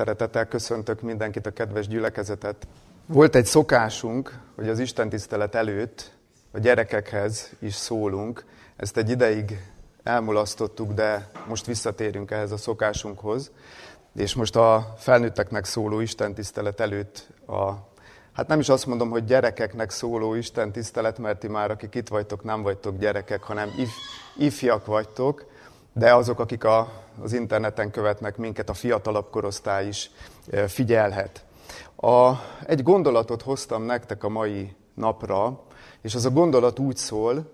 Szeretettel köszöntök mindenkit, a kedves gyülekezetet. Volt egy szokásunk, hogy az Isten tisztelet előtt a gyerekekhez is szólunk. Ezt egy ideig elmulasztottuk, de most visszatérünk ehhez a szokásunkhoz. És most a felnőtteknek szóló Isten tisztelet előtt a Hát nem is azt mondom, hogy gyerekeknek szóló Isten tisztelet, mert ti már, akik itt vagytok, nem vagytok gyerekek, hanem if, ifjak vagytok, de azok, akik a, az interneten követnek minket, a fiatalabb korosztály is figyelhet. A, egy gondolatot hoztam nektek a mai napra, és az a gondolat úgy szól,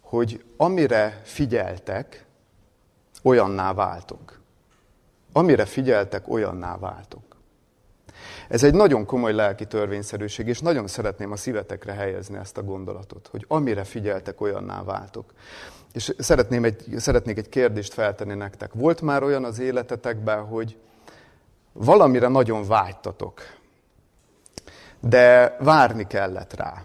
hogy amire figyeltek, olyanná váltok. Amire figyeltek, olyanná váltok. Ez egy nagyon komoly lelki törvényszerűség, és nagyon szeretném a szívetekre helyezni ezt a gondolatot, hogy amire figyeltek, olyanná váltok. És szeretném egy, szeretnék egy kérdést feltenni nektek. Volt már olyan az életetekben, hogy valamire nagyon vágytatok, de várni kellett rá.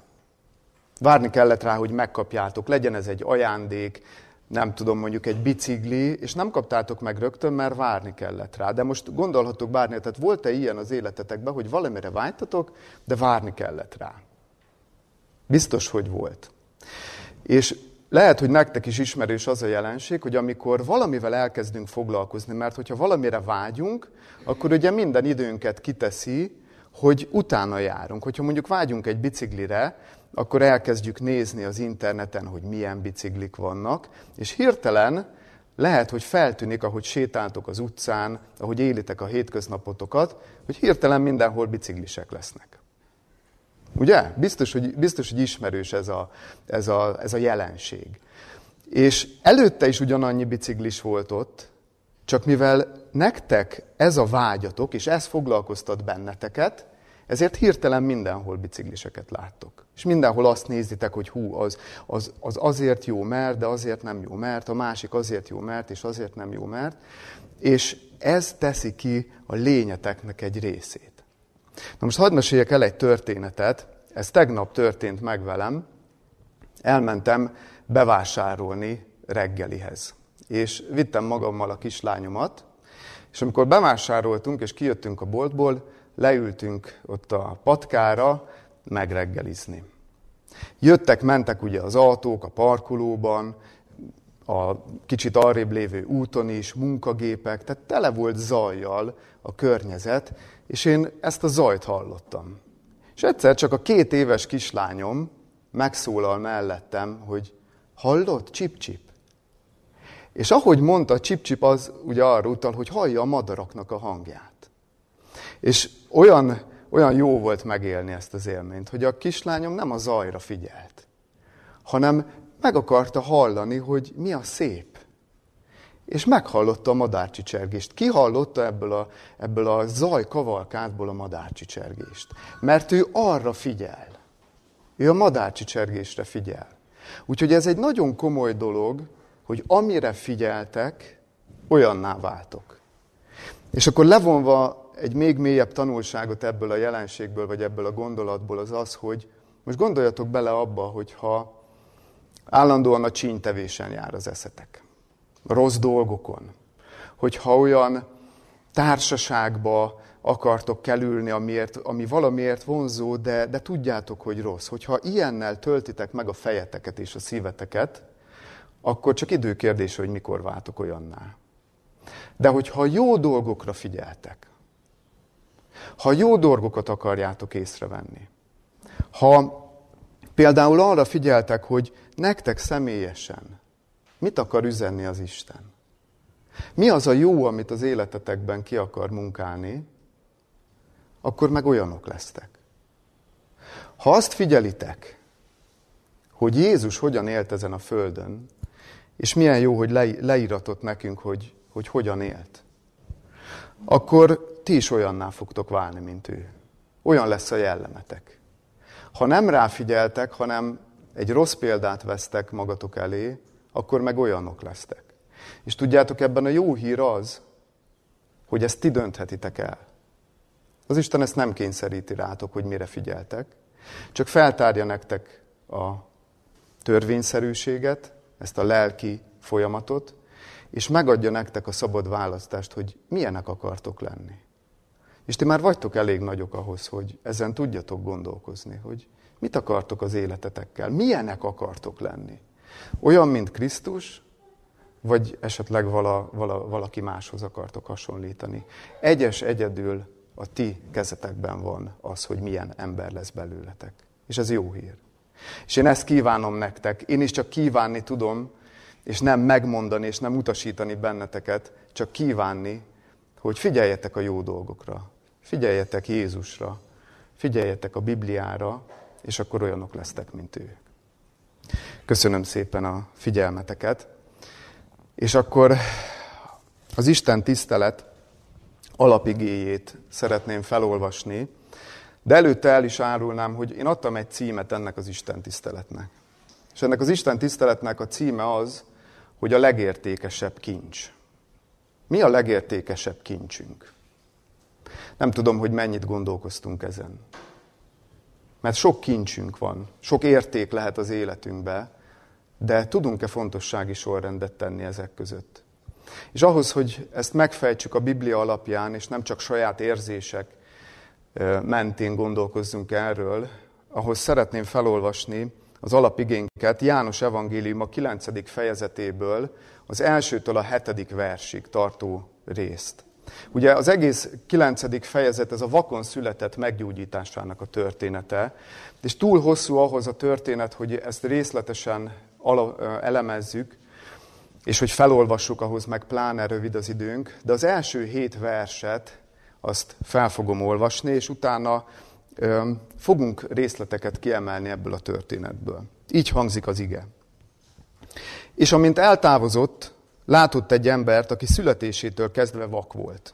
Várni kellett rá, hogy megkapjátok. Legyen ez egy ajándék, nem tudom, mondjuk egy bicikli, és nem kaptátok meg rögtön, mert várni kellett rá. De most gondolhatok bárni, tehát volt-e ilyen az életetekben, hogy valamire vágytatok, de várni kellett rá? Biztos, hogy volt. És lehet, hogy nektek is ismerős az a jelenség, hogy amikor valamivel elkezdünk foglalkozni, mert hogyha valamire vágyunk, akkor ugye minden időnket kiteszi, hogy utána járunk. Hogyha mondjuk vágyunk egy biciklire, akkor elkezdjük nézni az interneten, hogy milyen biciklik vannak, és hirtelen lehet, hogy feltűnik, ahogy sétáltok az utcán, ahogy élitek a hétköznapotokat, hogy hirtelen mindenhol biciklisek lesznek. Ugye? Biztos, hogy, biztos, hogy ismerős ez a, ez, a, ez a jelenség. És előtte is ugyanannyi biciklis volt ott, csak mivel nektek ez a vágyatok, és ez foglalkoztat benneteket, ezért hirtelen mindenhol bicikliseket láttok. És mindenhol azt nézitek, hogy hú, az, az, az azért jó, mert, de azért nem jó, mert, a másik azért jó, mert, és azért nem jó, mert. És ez teszi ki a lényeteknek egy részét. Na most hadd meséljek el egy történetet, ez tegnap történt meg velem. Elmentem bevásárolni reggelihez. És vittem magammal a kislányomat, és amikor bevásároltunk és kijöttünk a boltból, leültünk ott a patkára megreggelizni. Jöttek, mentek ugye az autók a parkolóban, a kicsit arrébb lévő úton is, munkagépek, tehát tele volt zajjal a környezet, és én ezt a zajt hallottam. És egyszer csak a két éves kislányom megszólal mellettem, hogy hallott, csip-csip? És ahogy mondta, csip-csip az ugye arra utal, hogy hallja a madaraknak a hangját. És olyan, olyan jó volt megélni ezt az élményt, hogy a kislányom nem a zajra figyelt, hanem meg akarta hallani, hogy mi a szép. És meghallotta a madárcsicsergést. Ki hallotta ebből a, ebből a zaj kavalkádból a madárcsicsergést? Mert ő arra figyel. Ő a madárcsicsergésre figyel. Úgyhogy ez egy nagyon komoly dolog, hogy amire figyeltek, olyanná váltok. És akkor levonva egy még mélyebb tanulságot ebből a jelenségből, vagy ebből a gondolatból az az, hogy most gondoljatok bele abba, hogyha állandóan a csíntevésen jár az eszetek, rossz dolgokon, hogyha olyan társaságba akartok kerülni, amiért, ami valamiért vonzó, de, de tudjátok, hogy rossz. Hogyha ilyennel töltitek meg a fejeteket és a szíveteket, akkor csak időkérdés, hogy mikor váltok olyanná. De hogyha jó dolgokra figyeltek, ha jó dolgokat akarjátok észrevenni, ha például arra figyeltek, hogy nektek személyesen mit akar üzenni az Isten, mi az a jó, amit az életetekben ki akar munkálni, akkor meg olyanok lesztek. Ha azt figyelitek, hogy Jézus hogyan élt ezen a földön, és milyen jó, hogy leíratott nekünk, hogy, hogy hogyan élt, akkor ti is olyanná fogtok válni, mint ő. Olyan lesz a jellemetek. Ha nem ráfigyeltek, hanem egy rossz példát vesztek magatok elé, akkor meg olyanok lesztek. És tudjátok, ebben a jó hír az, hogy ezt ti dönthetitek el. Az Isten ezt nem kényszeríti rátok, hogy mire figyeltek, csak feltárja nektek a törvényszerűséget, ezt a lelki folyamatot, és megadja nektek a szabad választást, hogy milyenek akartok lenni. És ti már vagytok elég nagyok ahhoz, hogy ezen tudjatok gondolkozni, hogy mit akartok az életetekkel, milyenek akartok lenni. Olyan, mint Krisztus, vagy esetleg vala, vala, valaki máshoz akartok hasonlítani. Egyes egyedül a ti kezetekben van az, hogy milyen ember lesz belőletek. És ez jó hír. És én ezt kívánom nektek. Én is csak kívánni tudom, és nem megmondani, és nem utasítani benneteket, csak kívánni, hogy figyeljetek a jó dolgokra, figyeljetek Jézusra, figyeljetek a Bibliára, és akkor olyanok lesztek, mint ő. Köszönöm szépen a figyelmeteket. És akkor az Isten tisztelet alapigéjét szeretném felolvasni, de előtte el is árulnám, hogy én adtam egy címet ennek az Isten tiszteletnek. És ennek az Isten tiszteletnek a címe az, hogy a legértékesebb kincs. Mi a legértékesebb kincsünk? Nem tudom, hogy mennyit gondolkoztunk ezen. Mert sok kincsünk van, sok érték lehet az életünkbe, de tudunk-e fontossági sorrendet tenni ezek között? És ahhoz, hogy ezt megfejtsük a Biblia alapján, és nem csak saját érzések mentén gondolkozzunk erről, ahhoz szeretném felolvasni az alapigénket János evangélium a 9. fejezetéből, az elsőtől a hetedik versig tartó részt. Ugye az egész kilencedik fejezet, ez a vakon született meggyógyításának a története, és túl hosszú ahhoz a történet, hogy ezt részletesen elemezzük, és hogy felolvassuk, ahhoz meg pláne rövid az időnk, de az első hét verset azt fel fogom olvasni, és utána fogunk részleteket kiemelni ebből a történetből. Így hangzik az ige. És amint eltávozott, látott egy embert, aki születésétől kezdve vak volt.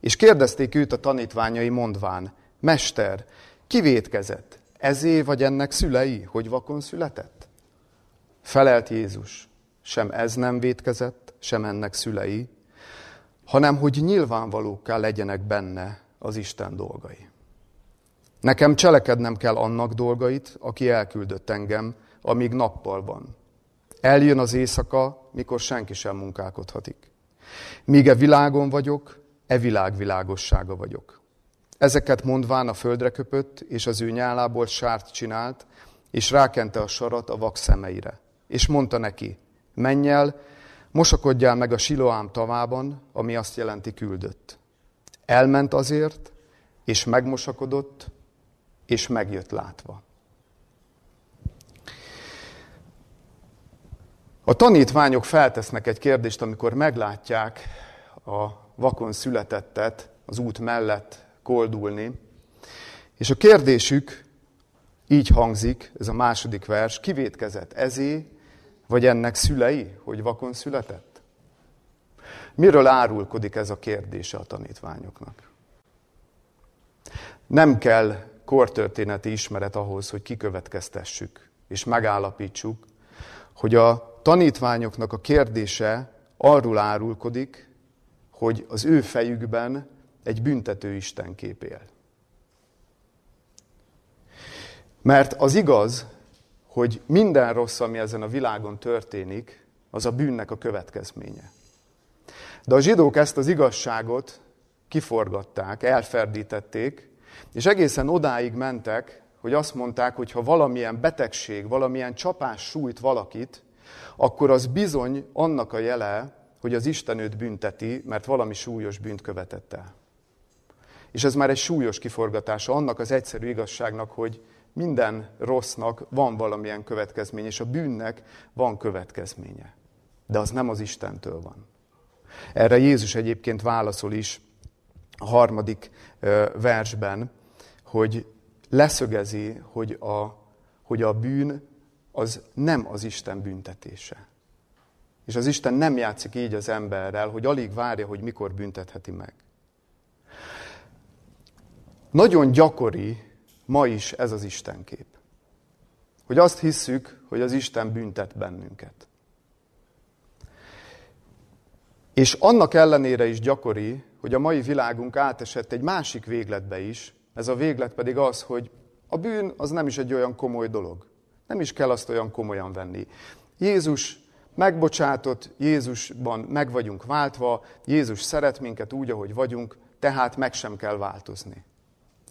És kérdezték őt a tanítványai mondván, Mester, ki vétkezett? Ezé vagy ennek szülei, hogy vakon született? Felelt Jézus, sem ez nem vétkezett, sem ennek szülei, hanem hogy nyilvánvalókká legyenek benne az Isten dolgai. Nekem cselekednem kell annak dolgait, aki elküldött engem, amíg nappal van. Eljön az éjszaka, mikor senki sem munkálkodhatik. Míg e világon vagyok, e világ világossága vagyok. Ezeket mondván a földre köpött, és az ő nyálából sárt csinált, és rákente a sarat a vak szemeire. És mondta neki, menj el, mosakodjál meg a Siloám tavában, ami azt jelenti küldött. Elment azért, és megmosakodott, és megjött látva. A tanítványok feltesznek egy kérdést, amikor meglátják a vakon születettet az út mellett koldulni, és a kérdésük így hangzik, ez a második vers, kivétkezett ezé, vagy ennek szülei, hogy vakon született? Miről árulkodik ez a kérdése a tanítványoknak? Nem kell kortörténeti ismeret ahhoz, hogy kikövetkeztessük és megállapítsuk, hogy a tanítványoknak a kérdése arról árulkodik, hogy az ő fejükben egy büntető Isten kép él. Mert az igaz, hogy minden rossz, ami ezen a világon történik, az a bűnnek a következménye. De a zsidók ezt az igazságot kiforgatták, elferdítették, és egészen odáig mentek, hogy azt mondták, hogy ha valamilyen betegség, valamilyen csapás sújt valakit, akkor az bizony annak a jele, hogy az Isten őt bünteti, mert valami súlyos bűnt követett el. És ez már egy súlyos kiforgatása annak az egyszerű igazságnak, hogy minden rossznak van valamilyen következmény, és a bűnnek van következménye. De az nem az Istentől van. Erre Jézus egyébként válaszol is a harmadik versben, hogy leszögezi, hogy a, hogy a bűn az nem az Isten büntetése. És az Isten nem játszik így az emberrel, hogy alig várja, hogy mikor büntetheti meg. Nagyon gyakori ma is ez az Istenkép. Hogy azt hisszük, hogy az Isten büntet bennünket. És annak ellenére is gyakori, hogy a mai világunk átesett egy másik végletbe is, ez a véglet pedig az, hogy a bűn az nem is egy olyan komoly dolog. Nem is kell azt olyan komolyan venni. Jézus megbocsátott, Jézusban meg vagyunk váltva, Jézus szeret minket úgy, ahogy vagyunk, tehát meg sem kell változni.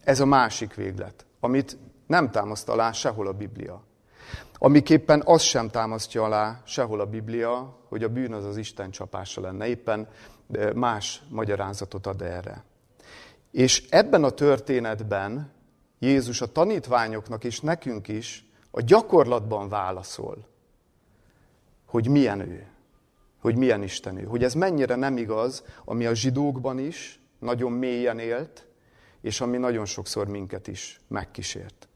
Ez a másik véglet, amit nem támaszt alá sehol a Biblia. Amiképpen az sem támasztja alá sehol a Biblia, hogy a bűn az az Isten csapása lenne. Éppen más magyarázatot ad erre. És ebben a történetben Jézus a tanítványoknak és nekünk is a gyakorlatban válaszol, hogy milyen ő, hogy milyen Isten ő, hogy ez mennyire nem igaz, ami a zsidókban is nagyon mélyen élt, és ami nagyon sokszor minket is megkísért.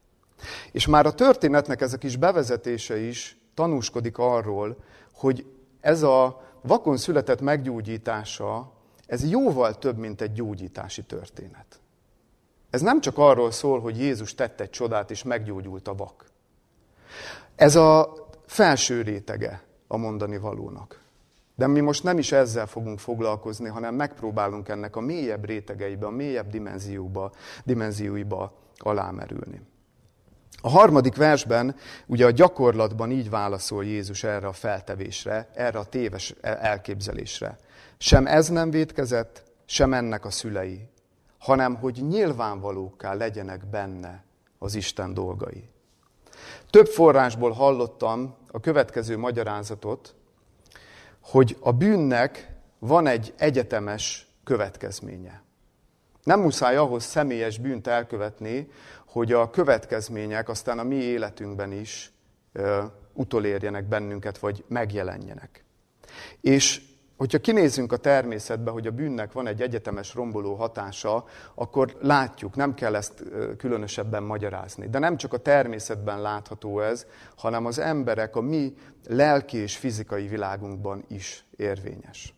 És már a történetnek ez a kis bevezetése is tanúskodik arról, hogy ez a vakon született meggyógyítása, ez jóval több, mint egy gyógyítási történet. Ez nem csak arról szól, hogy Jézus tett egy csodát, és meggyógyult a vak. Ez a felső rétege a mondani valónak. De mi most nem is ezzel fogunk foglalkozni, hanem megpróbálunk ennek a mélyebb rétegeibe, a mélyebb dimenzióba, dimenzióiba alámerülni. A harmadik versben ugye a gyakorlatban így válaszol Jézus erre a feltevésre, erre a téves elképzelésre. Sem ez nem védkezett, sem ennek a szülei, hanem hogy nyilvánvalókká legyenek benne az Isten dolgai. Több forrásból hallottam a következő magyarázatot, hogy a bűnnek van egy egyetemes következménye. Nem muszáj ahhoz személyes bűnt elkövetni, hogy a következmények aztán a mi életünkben is ö, utolérjenek bennünket, vagy megjelenjenek. És hogyha kinézünk a természetbe, hogy a bűnnek van egy egyetemes romboló hatása, akkor látjuk, nem kell ezt különösebben magyarázni. De nem csak a természetben látható ez, hanem az emberek, a mi lelki és fizikai világunkban is érvényes.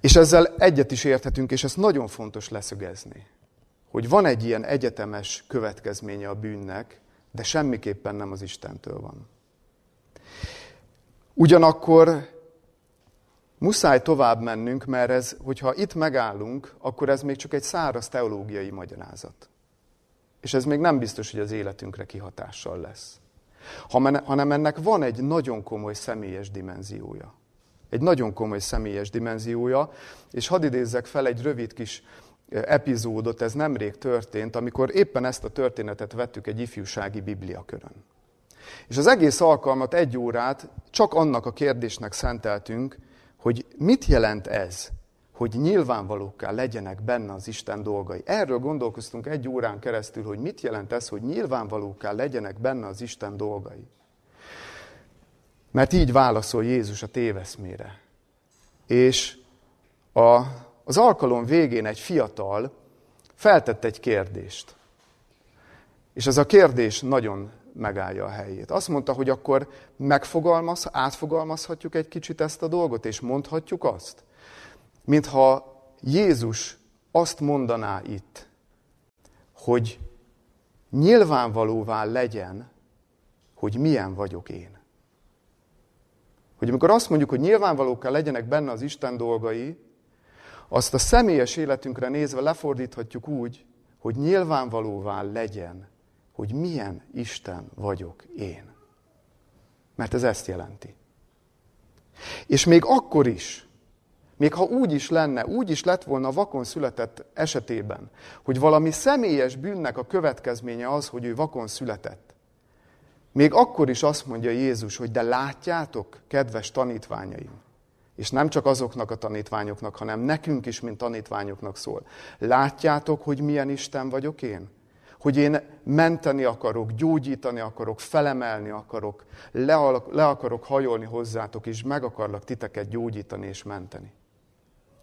És ezzel egyet is érthetünk, és ezt nagyon fontos leszögezni, hogy van egy ilyen egyetemes következménye a bűnnek, de semmiképpen nem az Istentől van. Ugyanakkor Muszáj tovább mennünk, mert ez, hogyha itt megállunk, akkor ez még csak egy száraz teológiai magyarázat. És ez még nem biztos, hogy az életünkre kihatással lesz. Hanem ennek van egy nagyon komoly személyes dimenziója. Egy nagyon komoly személyes dimenziója, és hadd idézzek fel egy rövid kis epizódot, ez nemrég történt, amikor éppen ezt a történetet vettük egy ifjúsági bibliakörön. És az egész alkalmat, egy órát csak annak a kérdésnek szenteltünk, hogy mit jelent ez, hogy nyilvánvalókká legyenek benne az Isten dolgai. Erről gondolkoztunk egy órán keresztül, hogy mit jelent ez, hogy nyilvánvalókká legyenek benne az Isten dolgai. Mert így válaszol Jézus a téveszmére. És a, az alkalom végén egy fiatal feltett egy kérdést. És ez a kérdés nagyon megállja a helyét. Azt mondta, hogy akkor megfogalmaz, átfogalmazhatjuk egy kicsit ezt a dolgot, és mondhatjuk azt, mintha Jézus azt mondaná itt, hogy nyilvánvalóvá legyen, hogy milyen vagyok én. Hogy amikor azt mondjuk, hogy nyilvánvalókkal legyenek benne az Isten dolgai, azt a személyes életünkre nézve lefordíthatjuk úgy, hogy nyilvánvalóvá legyen, hogy milyen Isten vagyok én. Mert ez ezt jelenti. És még akkor is, még ha úgy is lenne, úgy is lett volna a vakon született esetében, hogy valami személyes bűnnek a következménye az, hogy ő vakon született. Még akkor is azt mondja Jézus, hogy de látjátok, kedves tanítványaim, és nem csak azoknak a tanítványoknak, hanem nekünk is, mint tanítványoknak szól. Látjátok, hogy milyen Isten vagyok én? Hogy én menteni akarok, gyógyítani akarok, felemelni akarok, le, le akarok hajolni hozzátok, és meg akarlak titeket gyógyítani és menteni.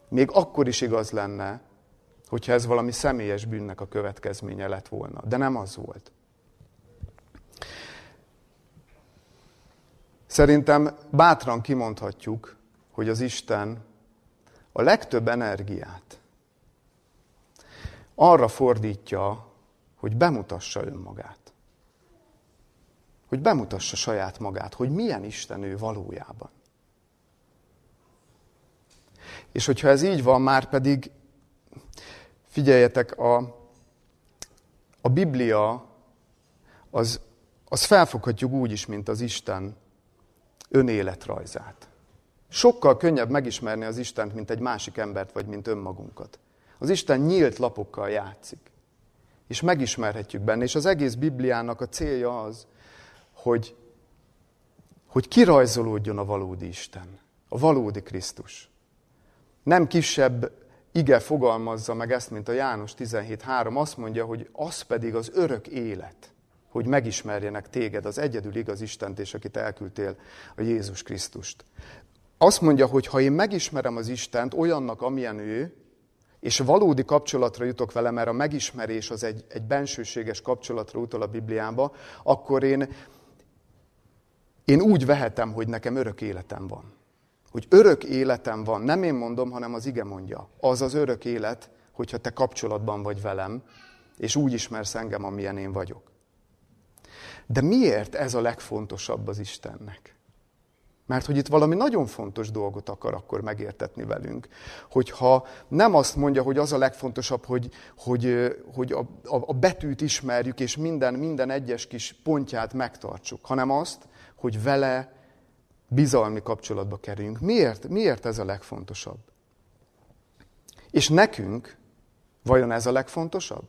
Még akkor is igaz lenne, hogyha ez valami személyes bűnnek a következménye lett volna. De nem az volt. Szerintem bátran kimondhatjuk, hogy az Isten a legtöbb energiát arra fordítja, hogy bemutassa önmagát. Hogy bemutassa saját magát, hogy milyen Isten ő valójában. És hogyha ez így van, már pedig figyeljetek, a, a Biblia az, az felfoghatjuk úgy is, mint az Isten önéletrajzát. Sokkal könnyebb megismerni az Istent, mint egy másik embert, vagy mint önmagunkat. Az Isten nyílt lapokkal játszik. És megismerhetjük benne. És az egész Bibliának a célja az, hogy, hogy kirajzolódjon a valódi Isten, a valódi Krisztus. Nem kisebb ige fogalmazza meg ezt, mint a János 17.3. Azt mondja, hogy az pedig az örök élet, hogy megismerjenek téged, az egyedül igaz Istent, és akit elküldtél, a Jézus Krisztust. Azt mondja, hogy ha én megismerem az Istent olyannak, amilyen ő, és valódi kapcsolatra jutok vele, mert a megismerés az egy, egy bensőséges kapcsolatra utal a Bibliába, akkor én, én úgy vehetem, hogy nekem örök életem van. Hogy örök életem van. Nem én mondom, hanem az ige mondja. Az az örök élet, hogyha te kapcsolatban vagy velem, és úgy ismersz engem, amilyen én vagyok. De miért ez a legfontosabb az Istennek? Mert hogy itt valami nagyon fontos dolgot akar akkor megértetni velünk. Hogyha nem azt mondja, hogy az a legfontosabb, hogy, hogy, hogy a, a, a betűt ismerjük, és minden, minden egyes kis pontját megtartsuk, hanem azt, hogy vele bizalmi kapcsolatba kerüljünk. Miért? Miért ez a legfontosabb? És nekünk vajon ez a legfontosabb?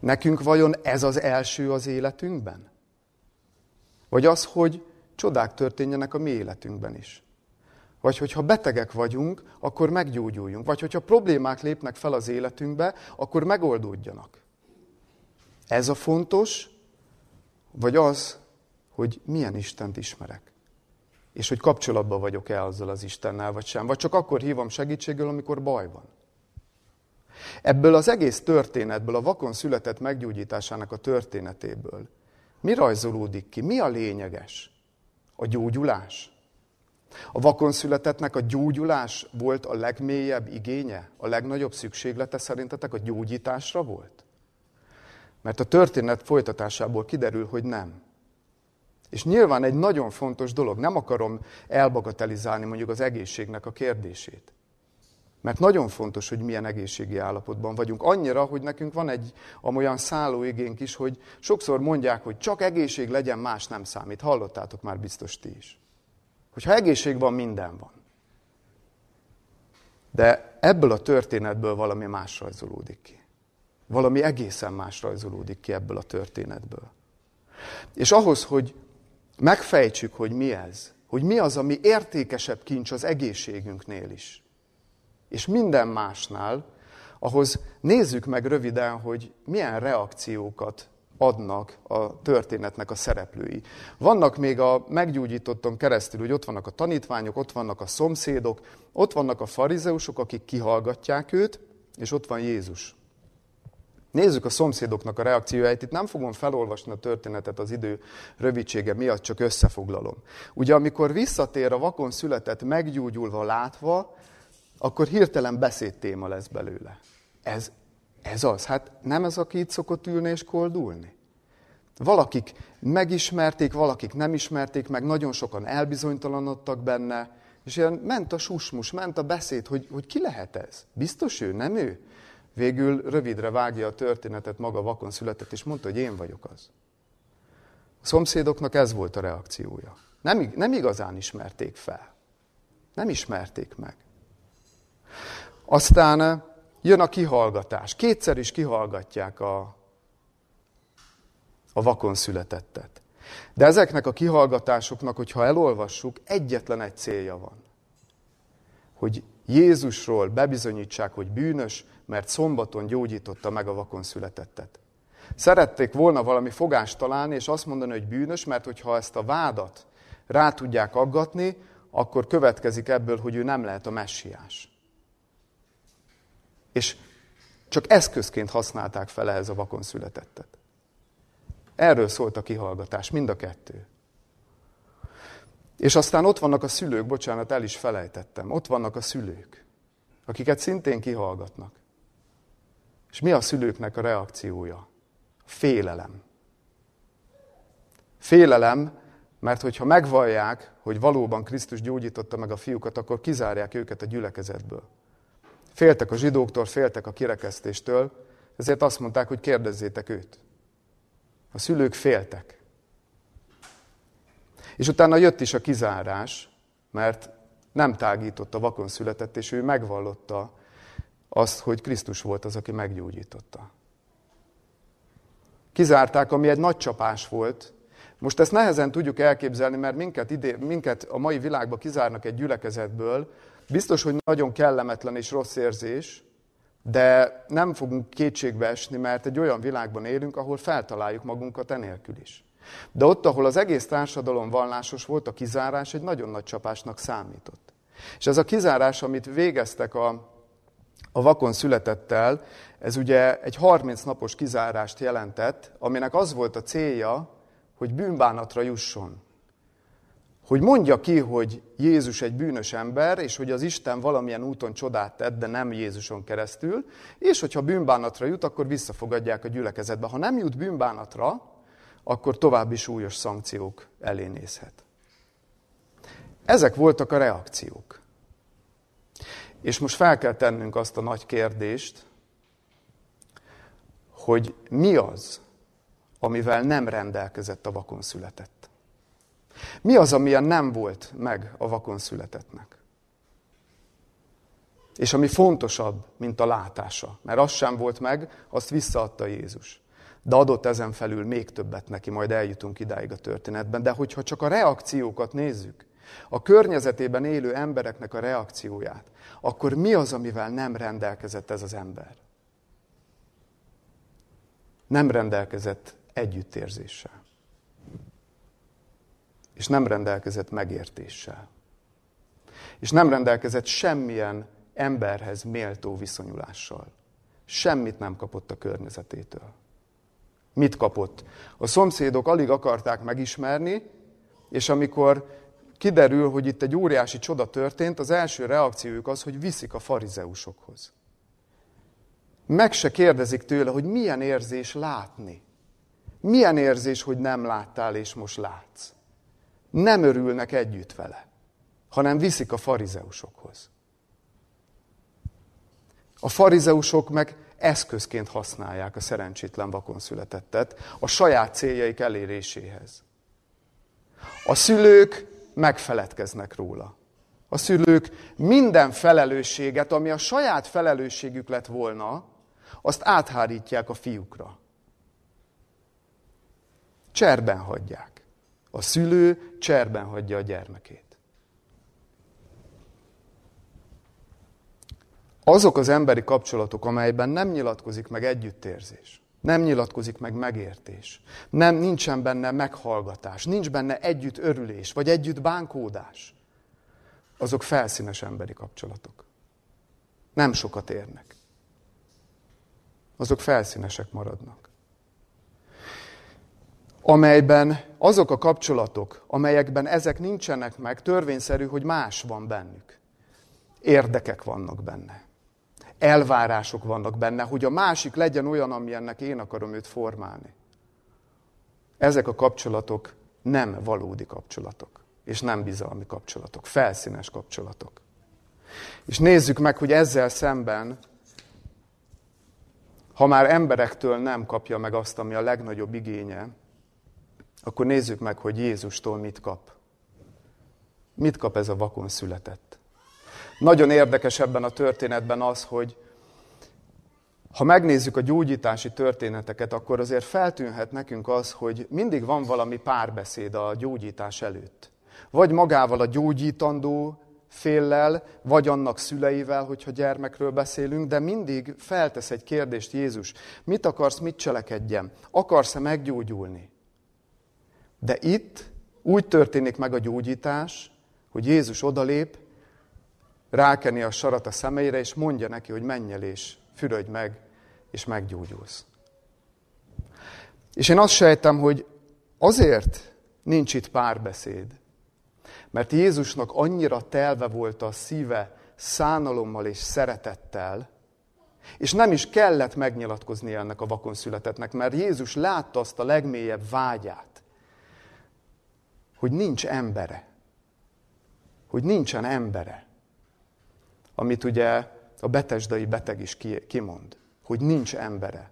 Nekünk vajon ez az első az életünkben? Vagy az, hogy csodák történjenek a mi életünkben is. Vagy hogyha betegek vagyunk, akkor meggyógyuljunk. Vagy hogyha problémák lépnek fel az életünkbe, akkor megoldódjanak. Ez a fontos, vagy az, hogy milyen Istent ismerek. És hogy kapcsolatban vagyok-e azzal az Istennel, vagy sem. Vagy csak akkor hívom segítségül, amikor baj van. Ebből az egész történetből, a vakon született meggyógyításának a történetéből mi rajzolódik ki? Mi a lényeges? A gyógyulás. A vakon születetnek a gyógyulás volt a legmélyebb igénye, a legnagyobb szükséglete szerintetek a gyógyításra volt? Mert a történet folytatásából kiderül, hogy nem. És nyilván egy nagyon fontos dolog, nem akarom elbagatelizálni mondjuk az egészségnek a kérdését. Mert nagyon fontos, hogy milyen egészségi állapotban vagyunk. Annyira, hogy nekünk van egy amolyan szállóigénk is, hogy sokszor mondják, hogy csak egészség legyen, más nem számít. Hallottátok már biztos ti is. Hogyha egészség van, minden van. De ebből a történetből valami más rajzolódik ki. Valami egészen más rajzolódik ki ebből a történetből. És ahhoz, hogy megfejtsük, hogy mi ez, hogy mi az, ami értékesebb kincs az egészségünknél is, és minden másnál, ahhoz nézzük meg röviden, hogy milyen reakciókat adnak a történetnek a szereplői. Vannak még a meggyógyítotton keresztül, hogy ott vannak a tanítványok, ott vannak a szomszédok, ott vannak a farizeusok, akik kihallgatják őt, és ott van Jézus. Nézzük a szomszédoknak a reakcióját. Itt nem fogom felolvasni a történetet az idő rövidsége miatt, csak összefoglalom. Ugye amikor visszatér a vakon született meggyógyulva látva, akkor hirtelen beszédtéma lesz belőle. Ez, ez az. Hát nem ez, aki itt szokott ülni és koldulni? Valakik megismerték, valakik nem ismerték meg, nagyon sokan elbizonytalanodtak benne, és ilyen ment a susmus, ment a beszéd, hogy, hogy ki lehet ez? Biztos ő, nem ő? Végül rövidre vágja a történetet, maga vakon született, és mondta, hogy én vagyok az. A szomszédoknak ez volt a reakciója. Nem, nem igazán ismerték fel. Nem ismerték meg. Aztán eh, jön a kihallgatás. Kétszer is kihallgatják a, a vakon születettet. De ezeknek a kihallgatásoknak, hogyha elolvassuk, egyetlen egy célja van. Hogy Jézusról bebizonyítsák, hogy bűnös, mert szombaton gyógyította meg a vakon születettet. Szerették volna valami fogást találni, és azt mondani, hogy bűnös, mert hogyha ezt a vádat rá tudják aggatni, akkor következik ebből, hogy ő nem lehet a messiás. És csak eszközként használták fel ehhez a vakon születettet. Erről szólt a kihallgatás, mind a kettő. És aztán ott vannak a szülők, bocsánat, el is felejtettem, ott vannak a szülők, akiket szintén kihallgatnak. És mi a szülőknek a reakciója? Félelem. Félelem, mert hogyha megvallják, hogy valóban Krisztus gyógyította meg a fiúkat, akkor kizárják őket a gyülekezetből. Féltek a zsidóktól, féltek a kirekesztéstől, ezért azt mondták, hogy kérdezzétek őt. A szülők féltek. És utána jött is a kizárás, mert Nem tágított a vakon született, és ő megvallotta azt, hogy Krisztus volt az, aki meggyógyította. Kizárták, ami egy nagy csapás volt. Most ezt nehezen tudjuk elképzelni, mert minket, ide, minket a mai világban kizárnak egy gyülekezetből. Biztos, hogy nagyon kellemetlen és rossz érzés, de nem fogunk kétségbe esni, mert egy olyan világban élünk, ahol feltaláljuk magunkat enélkül is. De ott, ahol az egész társadalom vallásos volt, a kizárás egy nagyon nagy csapásnak számított. És ez a kizárás, amit végeztek a, a vakon születettel, ez ugye egy 30 napos kizárást jelentett, aminek az volt a célja, hogy bűnbánatra jusson. Hogy mondja ki, hogy Jézus egy bűnös ember, és hogy az Isten valamilyen úton csodát tett, de nem Jézuson keresztül, és hogyha bűnbánatra jut, akkor visszafogadják a gyülekezetbe. Ha nem jut bűnbánatra, akkor további súlyos szankciók elé nézhet. Ezek voltak a reakciók. És most fel kell tennünk azt a nagy kérdést, hogy mi az, amivel nem rendelkezett a vakon született. Mi az, amilyen nem volt meg a vakon születettnek? És ami fontosabb, mint a látása, mert az sem volt meg, azt visszaadta Jézus. De adott ezen felül még többet neki, majd eljutunk idáig a történetben. De hogyha csak a reakciókat nézzük, a környezetében élő embereknek a reakcióját, akkor mi az, amivel nem rendelkezett ez az ember? Nem rendelkezett együttérzéssel. És nem rendelkezett megértéssel. És nem rendelkezett semmilyen emberhez méltó viszonyulással. Semmit nem kapott a környezetétől. Mit kapott? A szomszédok alig akarták megismerni, és amikor kiderül, hogy itt egy óriási csoda történt, az első reakciójuk az, hogy viszik a farizeusokhoz. Meg se kérdezik tőle, hogy milyen érzés látni. Milyen érzés, hogy nem láttál és most látsz. Nem örülnek együtt vele, hanem viszik a farizeusokhoz. A farizeusok meg eszközként használják a szerencsétlen vakon születettet a saját céljaik eléréséhez. A szülők megfeledkeznek róla. A szülők minden felelősséget, ami a saját felelősségük lett volna, azt áthárítják a fiúkra. Cserben hagyják. A szülő cserben hagyja a gyermekét. Azok az emberi kapcsolatok, amelyben nem nyilatkozik meg együttérzés, nem nyilatkozik meg megértés, nem, nincsen benne meghallgatás, nincs benne együtt örülés, vagy együtt bánkódás, azok felszínes emberi kapcsolatok. Nem sokat érnek. Azok felszínesek maradnak. Amelyben azok a kapcsolatok, amelyekben ezek nincsenek meg, törvényszerű, hogy más van bennük. Érdekek vannak benne elvárások vannak benne, hogy a másik legyen olyan, amilyennek én akarom őt formálni. Ezek a kapcsolatok nem valódi kapcsolatok, és nem bizalmi kapcsolatok, felszínes kapcsolatok. És nézzük meg, hogy ezzel szemben, ha már emberektől nem kapja meg azt, ami a legnagyobb igénye, akkor nézzük meg, hogy Jézustól mit kap. Mit kap ez a vakon született? Nagyon érdekes ebben a történetben az, hogy ha megnézzük a gyógyítási történeteket, akkor azért feltűnhet nekünk az, hogy mindig van valami párbeszéd a gyógyítás előtt. Vagy magával a gyógyítandó féllel, vagy annak szüleivel, hogyha gyermekről beszélünk, de mindig feltesz egy kérdést Jézus. Mit akarsz, mit cselekedjem? Akarsz-e meggyógyulni? De itt úgy történik meg a gyógyítás, hogy Jézus odalép, rákeni a sarat a szemeire, és mondja neki, hogy menj el és fürödj meg, és meggyógyulsz. És én azt sejtem, hogy azért nincs itt párbeszéd, mert Jézusnak annyira telve volt a szíve szánalommal és szeretettel, és nem is kellett megnyilatkozni ennek a vakon születetnek, mert Jézus látta azt a legmélyebb vágyát, hogy nincs embere, hogy nincsen embere amit ugye a betesdai beteg is kimond, hogy nincs embere.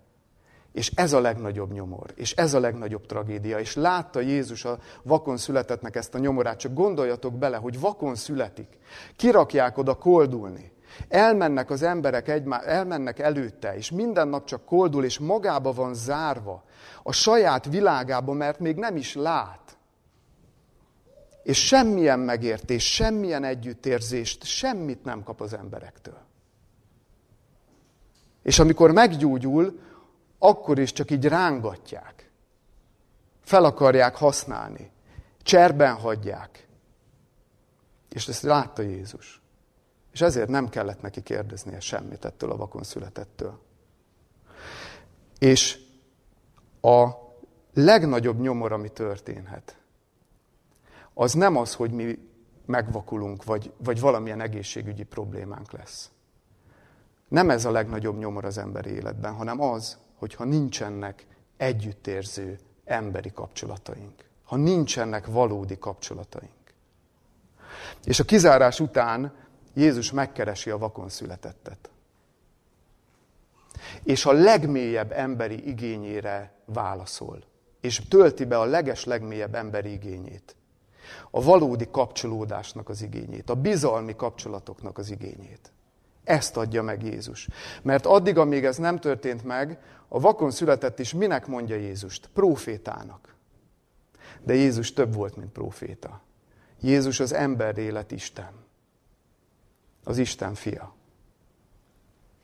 És ez a legnagyobb nyomor, és ez a legnagyobb tragédia. És látta Jézus a vakon születetnek ezt a nyomorát, csak gondoljatok bele, hogy vakon születik. Kirakják oda koldulni. Elmennek az emberek, egymá, elmennek előtte, és minden nap csak koldul, és magába van zárva, a saját világába, mert még nem is lát. És semmilyen megértés, semmilyen együttérzést, semmit nem kap az emberektől. És amikor meggyógyul, akkor is csak így rángatják. Fel akarják használni. Cserben hagyják. És ezt látta Jézus. És ezért nem kellett neki kérdeznie semmit ettől a vakon születettől. És a legnagyobb nyomor, ami történhet, az nem az, hogy mi megvakulunk, vagy, vagy valamilyen egészségügyi problémánk lesz. Nem ez a legnagyobb nyomor az emberi életben, hanem az, hogyha nincsenek együttérző emberi kapcsolataink. Ha nincsenek valódi kapcsolataink. És a kizárás után Jézus megkeresi a vakon születettet. És a legmélyebb emberi igényére válaszol. És tölti be a leges legmélyebb emberi igényét. A valódi kapcsolódásnak az igényét, a bizalmi kapcsolatoknak az igényét. Ezt adja meg Jézus. Mert addig, amíg ez nem történt meg, a vakon született is minek mondja Jézust? Profétának. De Jézus több volt, mint proféta. Jézus az ember élet Isten. Az Isten fia.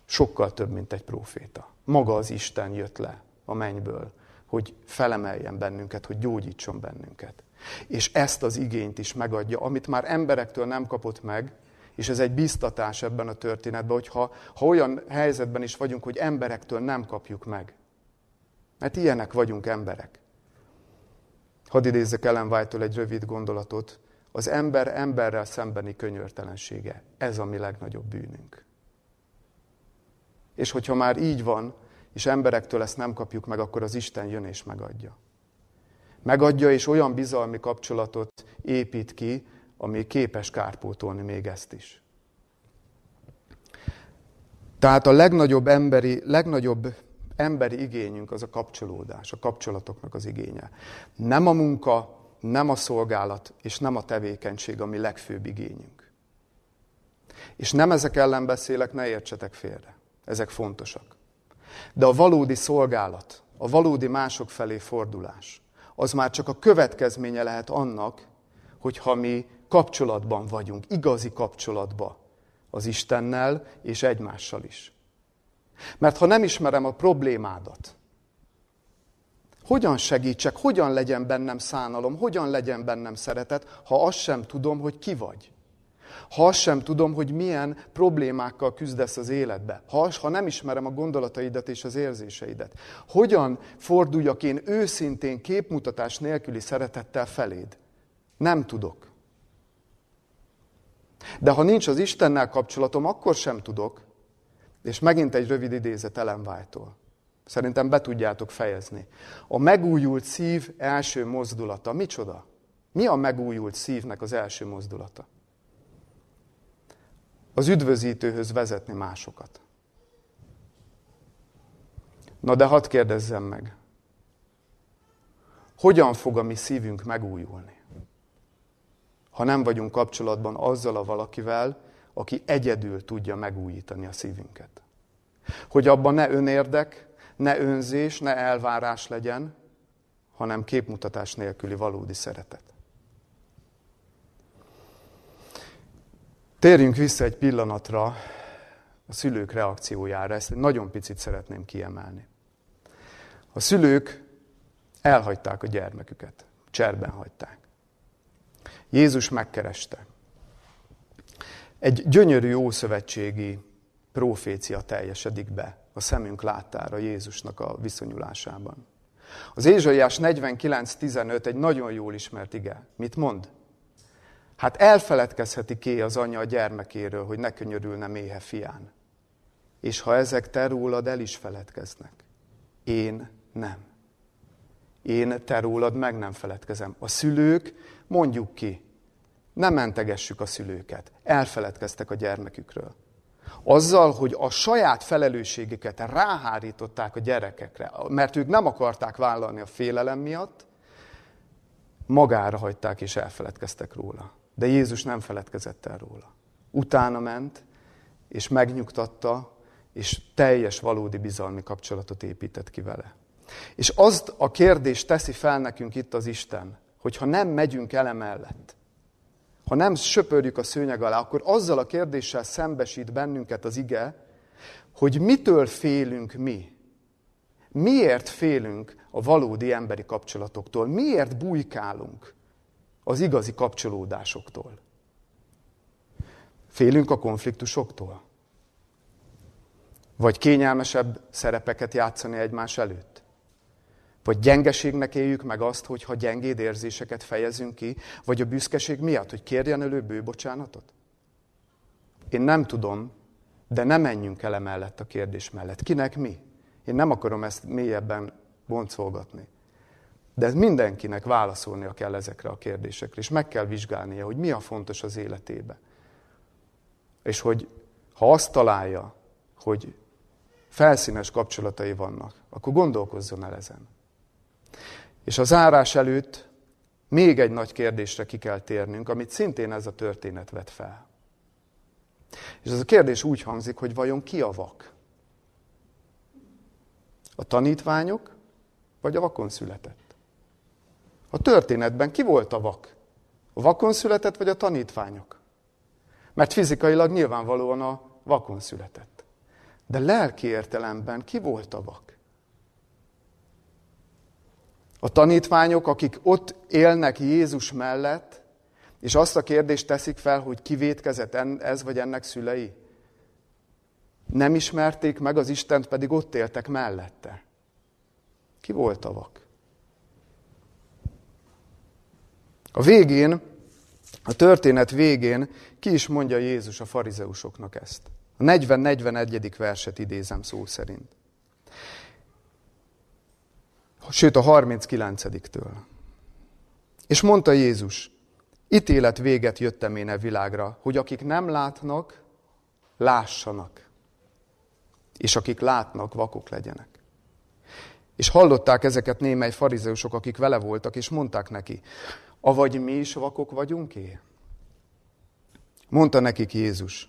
Sokkal több, mint egy proféta. Maga az Isten jött le a mennyből, hogy felemeljen bennünket, hogy gyógyítson bennünket. És ezt az igényt is megadja, amit már emberektől nem kapott meg, és ez egy biztatás ebben a történetben, hogy ha, ha olyan helyzetben is vagyunk, hogy emberektől nem kapjuk meg. Mert ilyenek vagyunk emberek. Hadd idézzek Ellen white egy rövid gondolatot. Az ember emberrel szembeni könyörtelensége. Ez a mi legnagyobb bűnünk. És hogyha már így van, és emberektől ezt nem kapjuk meg, akkor az Isten jön és megadja. Megadja, és olyan bizalmi kapcsolatot épít ki, ami képes kárpótolni még ezt is. Tehát a legnagyobb emberi, legnagyobb emberi igényünk az a kapcsolódás, a kapcsolatoknak az igénye. Nem a munka, nem a szolgálat, és nem a tevékenység a mi legfőbb igényünk. És nem ezek ellen beszélek, ne értsetek félre. Ezek fontosak. De a valódi szolgálat, a valódi mások felé fordulás, az már csak a következménye lehet annak, hogyha mi kapcsolatban vagyunk, igazi kapcsolatban az Istennel és egymással is. Mert ha nem ismerem a problémádat, hogyan segítsek, hogyan legyen bennem szánalom, hogyan legyen bennem szeretet, ha azt sem tudom, hogy ki vagy? Ha azt sem tudom, hogy milyen problémákkal küzdesz az életbe, ha, ha nem ismerem a gondolataidat és az érzéseidet, hogyan forduljak én őszintén képmutatás nélküli szeretettel feléd? Nem tudok. De ha nincs az Istennel kapcsolatom, akkor sem tudok. És megint egy rövid idézet Ellen. Szerintem be tudjátok fejezni. A megújult szív első mozdulata. Micsoda? Mi a megújult szívnek az első mozdulata? Az üdvözítőhöz vezetni másokat. Na de hadd kérdezzem meg. Hogyan fog a mi szívünk megújulni? ha nem vagyunk kapcsolatban azzal a valakivel, aki egyedül tudja megújítani a szívünket. Hogy abban ne önérdek, ne önzés, ne elvárás legyen, hanem képmutatás nélküli valódi szeretet. Térjünk vissza egy pillanatra a szülők reakciójára, ezt nagyon picit szeretném kiemelni. A szülők elhagyták a gyermeküket, cserben hagyták. Jézus megkereste. Egy gyönyörű ószövetségi profécia teljesedik be a szemünk láttára Jézusnak a viszonyulásában. Az Ézsaiás 49.15 egy nagyon jól ismert ige. Mit mond? Hát elfeledkezheti ki az anya a gyermekéről, hogy ne könyörülne méhe fián. És ha ezek te rólad el is feledkeznek, én nem. Én te rólad meg nem feledkezem. A szülők, mondjuk ki, nem mentegessük a szülőket. Elfeledkeztek a gyermekükről. Azzal, hogy a saját felelősségeket ráhárították a gyerekekre, mert ők nem akarták vállalni a félelem miatt, magára hagyták és elfeledkeztek róla. De Jézus nem feledkezett el róla. Utána ment, és megnyugtatta, és teljes valódi bizalmi kapcsolatot épített ki vele. És azt a kérdést teszi fel nekünk itt az Isten, hogy ha nem megyünk el emellett, ha nem söpörjük a szőnyeg alá, akkor azzal a kérdéssel szembesít bennünket az ige, hogy mitől félünk mi? Miért félünk a valódi emberi kapcsolatoktól? Miért bujkálunk az igazi kapcsolódásoktól? Félünk a konfliktusoktól? Vagy kényelmesebb szerepeket játszani egymás előtt? Vagy gyengeségnek éljük meg azt, hogy ha gyengéd érzéseket fejezünk ki, vagy a büszkeség miatt, hogy kérjen elő bőbocsánatot? Én nem tudom, de nem menjünk el emellett a kérdés mellett. Kinek mi? Én nem akarom ezt mélyebben boncolgatni. De mindenkinek válaszolnia kell ezekre a kérdésekre, és meg kell vizsgálnia, hogy mi a fontos az életébe. És hogy ha azt találja, hogy felszínes kapcsolatai vannak, akkor gondolkozzon el ezen. És a zárás előtt még egy nagy kérdésre ki kell térnünk, amit szintén ez a történet vet fel. És ez a kérdés úgy hangzik, hogy vajon ki a vak? A tanítványok, vagy a vakon született? A történetben ki volt a vak? A vakon született, vagy a tanítványok? Mert fizikailag nyilvánvalóan a vakon született. De lelki értelemben ki volt a vak? A tanítványok, akik ott élnek Jézus mellett, és azt a kérdést teszik fel, hogy kivétkezett ez vagy ennek szülei. Nem ismerték meg az Istent, pedig ott éltek mellette. Ki volt a vak? A végén, a történet végén ki is mondja Jézus a farizeusoknak ezt. A 40-41. verset idézem szó szerint. Sőt, a 39-től. És mondta Jézus, ítélet véget jöttem én e világra, hogy akik nem látnak, lássanak és akik látnak, vakok legyenek. És hallották ezeket némely farizeusok, akik vele voltak, és mondták neki, avagy mi is vakok vagyunk-é? Mondta nekik Jézus,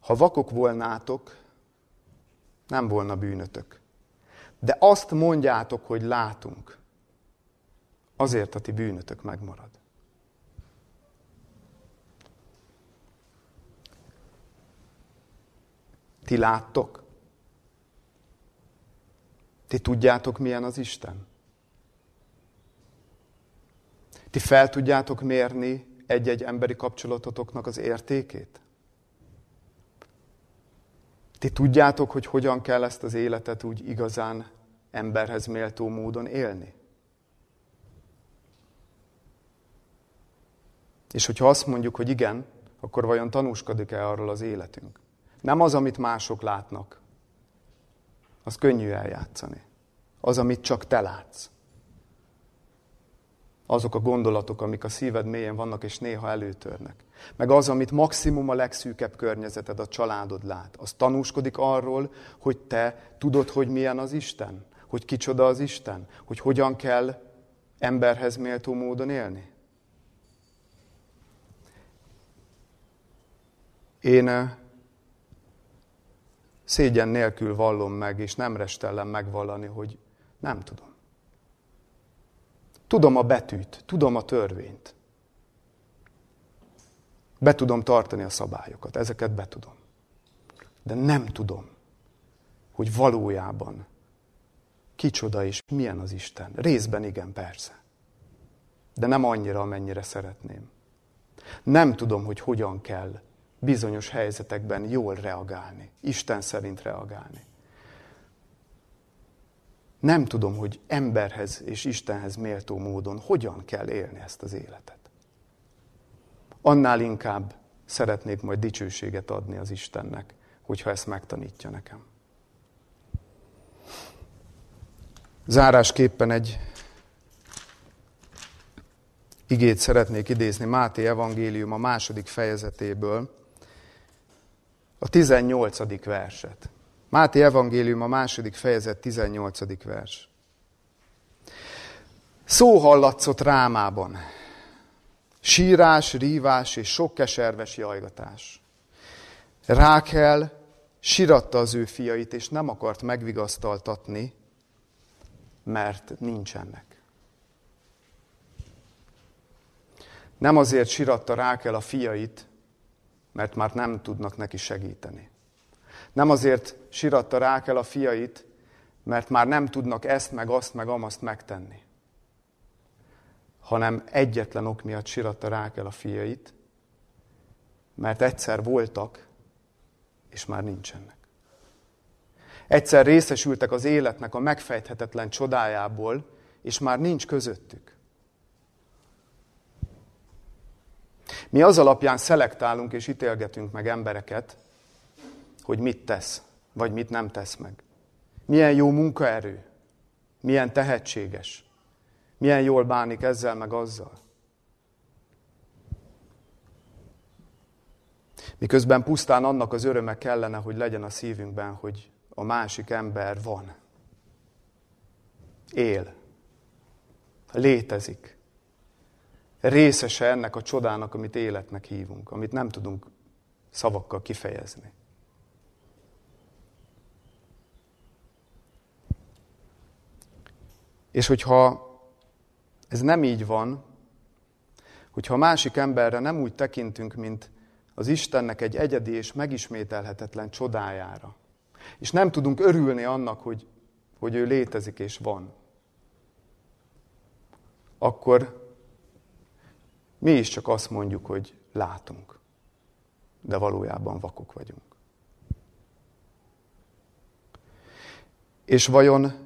ha vakok volnátok, nem volna bűnötök. De azt mondjátok, hogy látunk, azért a ti bűnötök megmarad. Ti láttok? Ti tudjátok, milyen az Isten? Ti fel tudjátok mérni egy-egy emberi kapcsolatotoknak az értékét? Ti tudjátok, hogy hogyan kell ezt az életet úgy igazán emberhez méltó módon élni? És hogyha azt mondjuk, hogy igen, akkor vajon tanúskodik-e arról az életünk? Nem az, amit mások látnak, az könnyű eljátszani. Az, amit csak te látsz. Azok a gondolatok, amik a szíved mélyén vannak, és néha előtörnek. Meg az, amit maximum a legszűkebb környezeted, a családod lát. Az tanúskodik arról, hogy te tudod, hogy milyen az Isten. Hogy kicsoda az Isten. Hogy hogyan kell emberhez méltó módon élni. Én szégyen nélkül vallom meg, és nem restellem megvallani, hogy nem tudom. Tudom a betűt, tudom a törvényt. Be tudom tartani a szabályokat, ezeket betudom. De nem tudom, hogy valójában kicsoda és milyen az Isten. Részben igen, persze. De nem annyira, amennyire szeretném. Nem tudom, hogy hogyan kell bizonyos helyzetekben jól reagálni, Isten szerint reagálni. Nem tudom, hogy emberhez és Istenhez méltó módon hogyan kell élni ezt az életet. Annál inkább szeretnék majd dicsőséget adni az Istennek, hogyha ezt megtanítja nekem. Zárásképpen egy igét szeretnék idézni Máté evangélium a második fejezetéből, a 18. verset. Máté evangélium a második fejezet 18. vers. Szó hallatszott rámában. Sírás, rívás és sok keserves jajgatás. Rákel siratta az ő fiait, és nem akart megvigasztaltatni, mert nincsenek. Nem azért siratta Rákel a fiait, mert már nem tudnak neki segíteni. Nem azért siratta Rákel a fiait, mert már nem tudnak ezt, meg azt, meg amazt megtenni. Hanem egyetlen ok miatt siratta Rákel a fiait, mert egyszer voltak, és már nincsenek. Egyszer részesültek az életnek a megfejthetetlen csodájából, és már nincs közöttük. Mi az alapján szelektálunk és ítélgetünk meg embereket, hogy mit tesz, vagy mit nem tesz meg. Milyen jó munkaerő, milyen tehetséges, milyen jól bánik ezzel meg azzal. Miközben pusztán annak az öröme kellene, hogy legyen a szívünkben, hogy a másik ember van. Él. Létezik. Részese ennek a csodának, amit életnek hívunk, amit nem tudunk szavakkal kifejezni. És hogyha ez nem így van, hogyha a másik emberre nem úgy tekintünk, mint az Istennek egy egyedi és megismételhetetlen csodájára, és nem tudunk örülni annak, hogy, hogy ő létezik és van, akkor mi is csak azt mondjuk, hogy látunk, de valójában vakok vagyunk. És vajon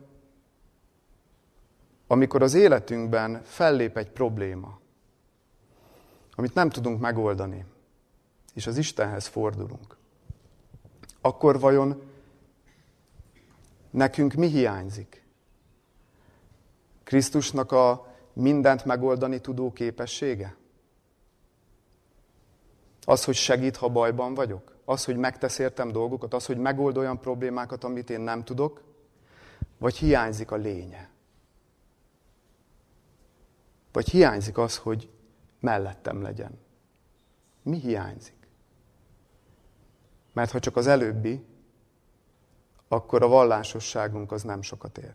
amikor az életünkben fellép egy probléma, amit nem tudunk megoldani, és az Istenhez fordulunk, akkor vajon nekünk mi hiányzik? Krisztusnak a mindent megoldani tudó képessége? Az, hogy segít, ha bajban vagyok? Az, hogy megtesz értem dolgokat? Az, hogy megold olyan problémákat, amit én nem tudok? Vagy hiányzik a lénye? Vagy hiányzik az, hogy mellettem legyen? Mi hiányzik? Mert ha csak az előbbi, akkor a vallásosságunk az nem sokat ér.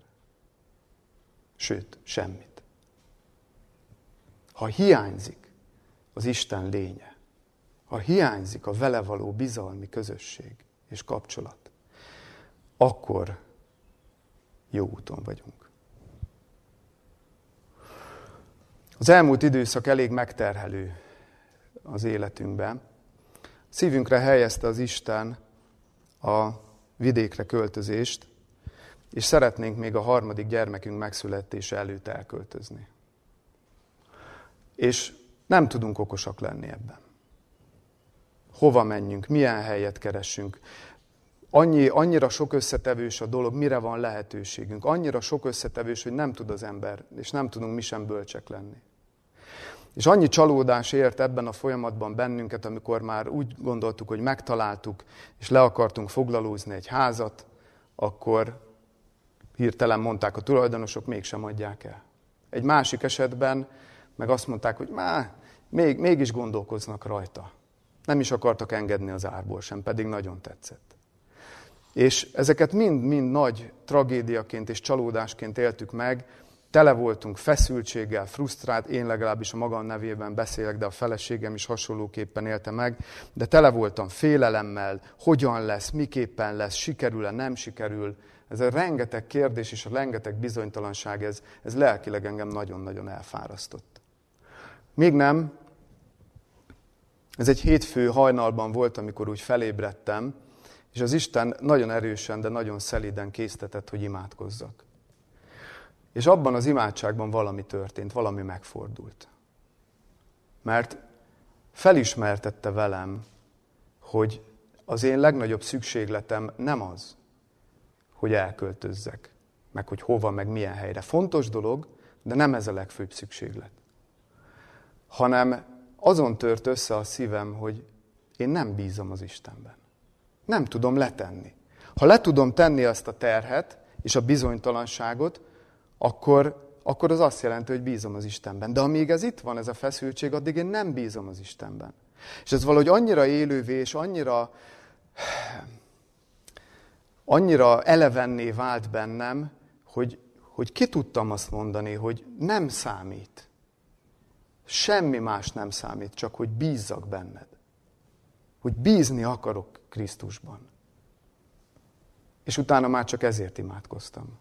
Sőt, semmit. Ha hiányzik az Isten lénye, ha hiányzik a vele való bizalmi közösség és kapcsolat, akkor jó úton vagyunk. Az elmúlt időszak elég megterhelő az életünkben. Szívünkre helyezte az Isten a vidékre költözést, és szeretnénk még a harmadik gyermekünk megszületése előtt elköltözni. És nem tudunk okosak lenni ebben. Hova menjünk, milyen helyet keressünk. Annyi, annyira sok összetevős a dolog, mire van lehetőségünk. Annyira sok összetevős, hogy nem tud az ember, és nem tudunk mi sem bölcsek lenni. És annyi csalódás ért ebben a folyamatban bennünket, amikor már úgy gondoltuk, hogy megtaláltuk, és le akartunk foglalózni egy házat, akkor hirtelen mondták a tulajdonosok, mégsem adják el. Egy másik esetben meg azt mondták, hogy már még, mégis gondolkoznak rajta. Nem is akartak engedni az árból sem, pedig nagyon tetszett. És ezeket mind-mind nagy tragédiaként és csalódásként éltük meg, Tele voltunk feszültséggel, frusztrált, én legalábbis a magam nevében beszélek, de a feleségem is hasonlóképpen élte meg, de tele voltam félelemmel, hogyan lesz, miképpen lesz, sikerül-e, nem sikerül. Ez a rengeteg kérdés és a rengeteg bizonytalanság, ez, ez lelkileg engem nagyon-nagyon elfárasztott. Még nem, ez egy hétfő hajnalban volt, amikor úgy felébredtem, és az Isten nagyon erősen, de nagyon szeliden késztetett, hogy imádkozzak. És abban az imádságban valami történt, valami megfordult. Mert felismertette velem, hogy az én legnagyobb szükségletem nem az, hogy elköltözzek, meg hogy hova, meg milyen helyre. Fontos dolog, de nem ez a legfőbb szükséglet. Hanem azon tört össze a szívem, hogy én nem bízom az Istenben. Nem tudom letenni. Ha le tudom tenni azt a terhet és a bizonytalanságot, akkor, akkor az azt jelenti, hogy bízom az Istenben. De amíg ez itt van, ez a feszültség, addig én nem bízom az Istenben. És ez valahogy annyira élővé és annyira, annyira elevenné vált bennem, hogy, hogy ki tudtam azt mondani, hogy nem számít. Semmi más nem számít, csak hogy bízzak benned. Hogy bízni akarok Krisztusban. És utána már csak ezért imádkoztam.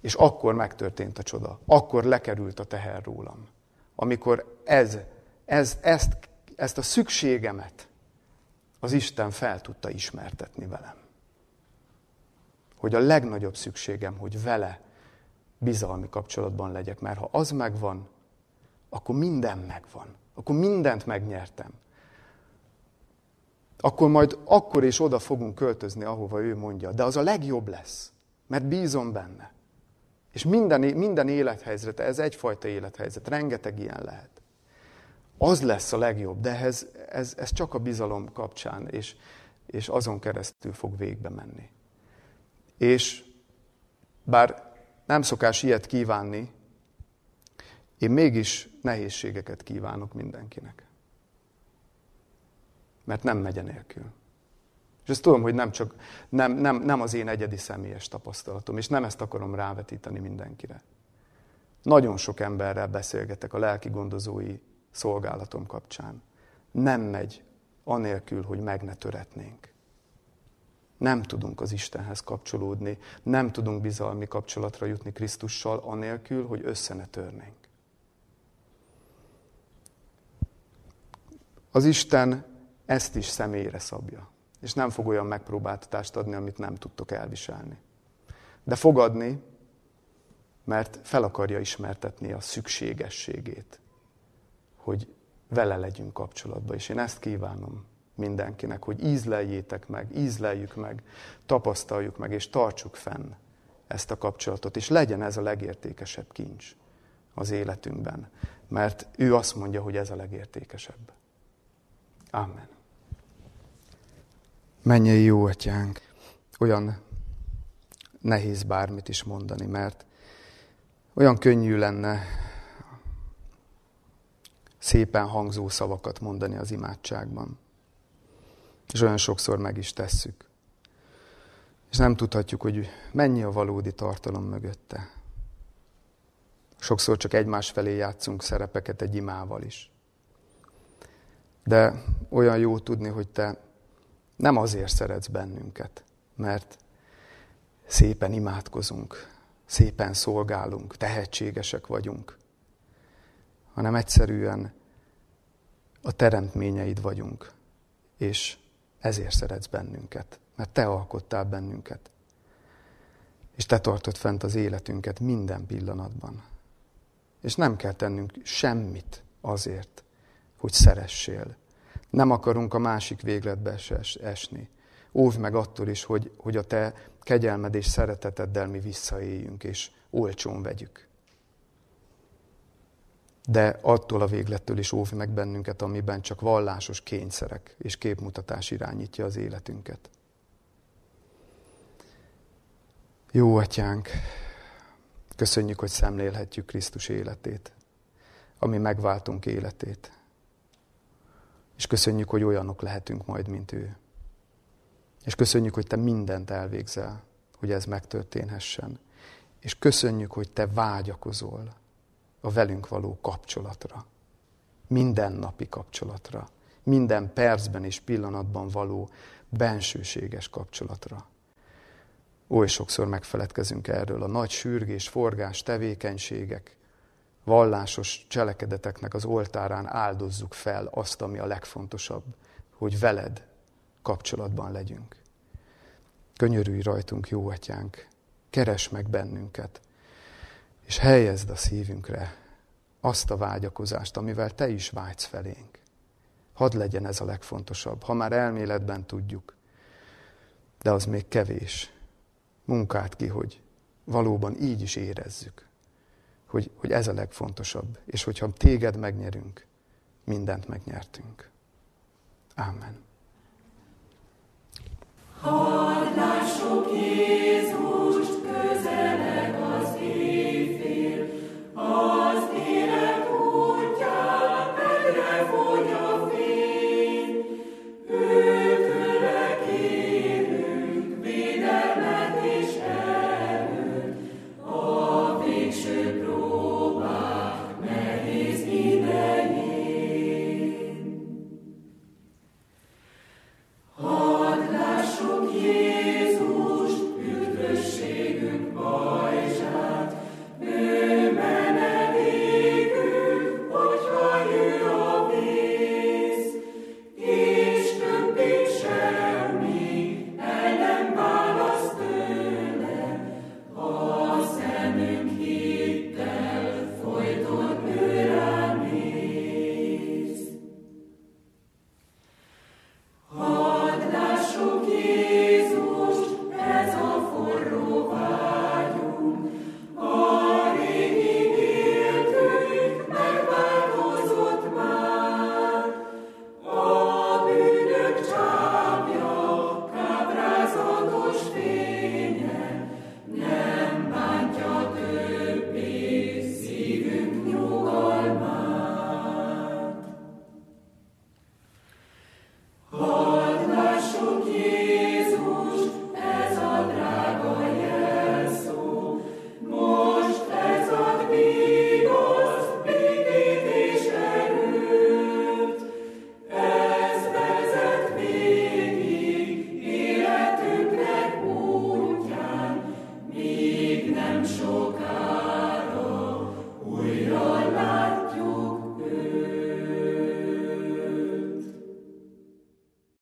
És akkor megtörtént a csoda. Akkor lekerült a teher rólam. Amikor ez, ez, ezt, ezt a szükségemet az Isten fel tudta ismertetni velem. Hogy a legnagyobb szükségem, hogy vele bizalmi kapcsolatban legyek. Mert ha az megvan, akkor minden megvan. Akkor mindent megnyertem. Akkor majd akkor és oda fogunk költözni, ahova ő mondja. De az a legjobb lesz, mert bízom benne. És minden, minden élethelyzet, ez egyfajta élethelyzet, rengeteg ilyen lehet. Az lesz a legjobb, de ez, ez, ez csak a bizalom kapcsán, és, és azon keresztül fog végbe menni. És bár nem szokás ilyet kívánni, én mégis nehézségeket kívánok mindenkinek. Mert nem megy nélkül. És ezt tudom, hogy nem, csak, nem, nem, nem az én egyedi személyes tapasztalatom, és nem ezt akarom rávetíteni mindenkire. Nagyon sok emberrel beszélgetek a lelki gondozói szolgálatom kapcsán. Nem megy anélkül, hogy meg ne töretnénk. Nem tudunk az Istenhez kapcsolódni, nem tudunk bizalmi kapcsolatra jutni Krisztussal, anélkül, hogy össze ne törnénk. Az Isten ezt is személyre szabja. És nem fog olyan megpróbáltatást adni, amit nem tudtok elviselni. De fogadni, mert fel akarja ismertetni a szükségességét, hogy vele legyünk kapcsolatban. És én ezt kívánom mindenkinek, hogy ízleljétek meg, ízleljük meg, tapasztaljuk meg, és tartsuk fenn ezt a kapcsolatot, és legyen ez a legértékesebb kincs az életünkben. Mert ő azt mondja, hogy ez a legértékesebb. Amen. Mennyei jó atyánk, olyan nehéz bármit is mondani, mert olyan könnyű lenne szépen hangzó szavakat mondani az imádságban. És olyan sokszor meg is tesszük. És nem tudhatjuk, hogy mennyi a valódi tartalom mögötte. Sokszor csak egymás felé játszunk szerepeket egy imával is. De olyan jó tudni, hogy te nem azért szeretsz bennünket, mert szépen imádkozunk, szépen szolgálunk, tehetségesek vagyunk, hanem egyszerűen a teremtményeid vagyunk, és ezért szeretsz bennünket, mert te alkottál bennünket. És te tartod fent az életünket minden pillanatban. És nem kell tennünk semmit azért, hogy szeressél. Nem akarunk a másik végletbe esni. Óvj meg attól is, hogy, hogy a te kegyelmed és szereteteddel mi visszaéljünk, és olcsón vegyük. De attól a véglettől is óvj meg bennünket, amiben csak vallásos kényszerek és képmutatás irányítja az életünket. Jó atyánk, köszönjük, hogy szemlélhetjük Krisztus életét, ami megváltunk életét. És köszönjük, hogy olyanok lehetünk majd, mint ő. És köszönjük, hogy te mindent elvégzel, hogy ez megtörténhessen. És köszönjük, hogy te vágyakozol a velünk való kapcsolatra. Mindennapi kapcsolatra. Minden percben és pillanatban való bensőséges kapcsolatra. Oly sokszor megfeledkezünk erről a nagy sürgés, forgás, tevékenységek, vallásos cselekedeteknek az oltárán áldozzuk fel azt, ami a legfontosabb, hogy veled kapcsolatban legyünk. Könyörülj rajtunk, jó atyánk, keres meg bennünket, és helyezd a szívünkre azt a vágyakozást, amivel te is vágysz felénk. Hadd legyen ez a legfontosabb, ha már elméletben tudjuk, de az még kevés. Munkát ki, hogy valóban így is érezzük hogy, hogy ez a legfontosabb. És hogyha téged megnyerünk, mindent megnyertünk. Amen. Hadd lássuk Jézus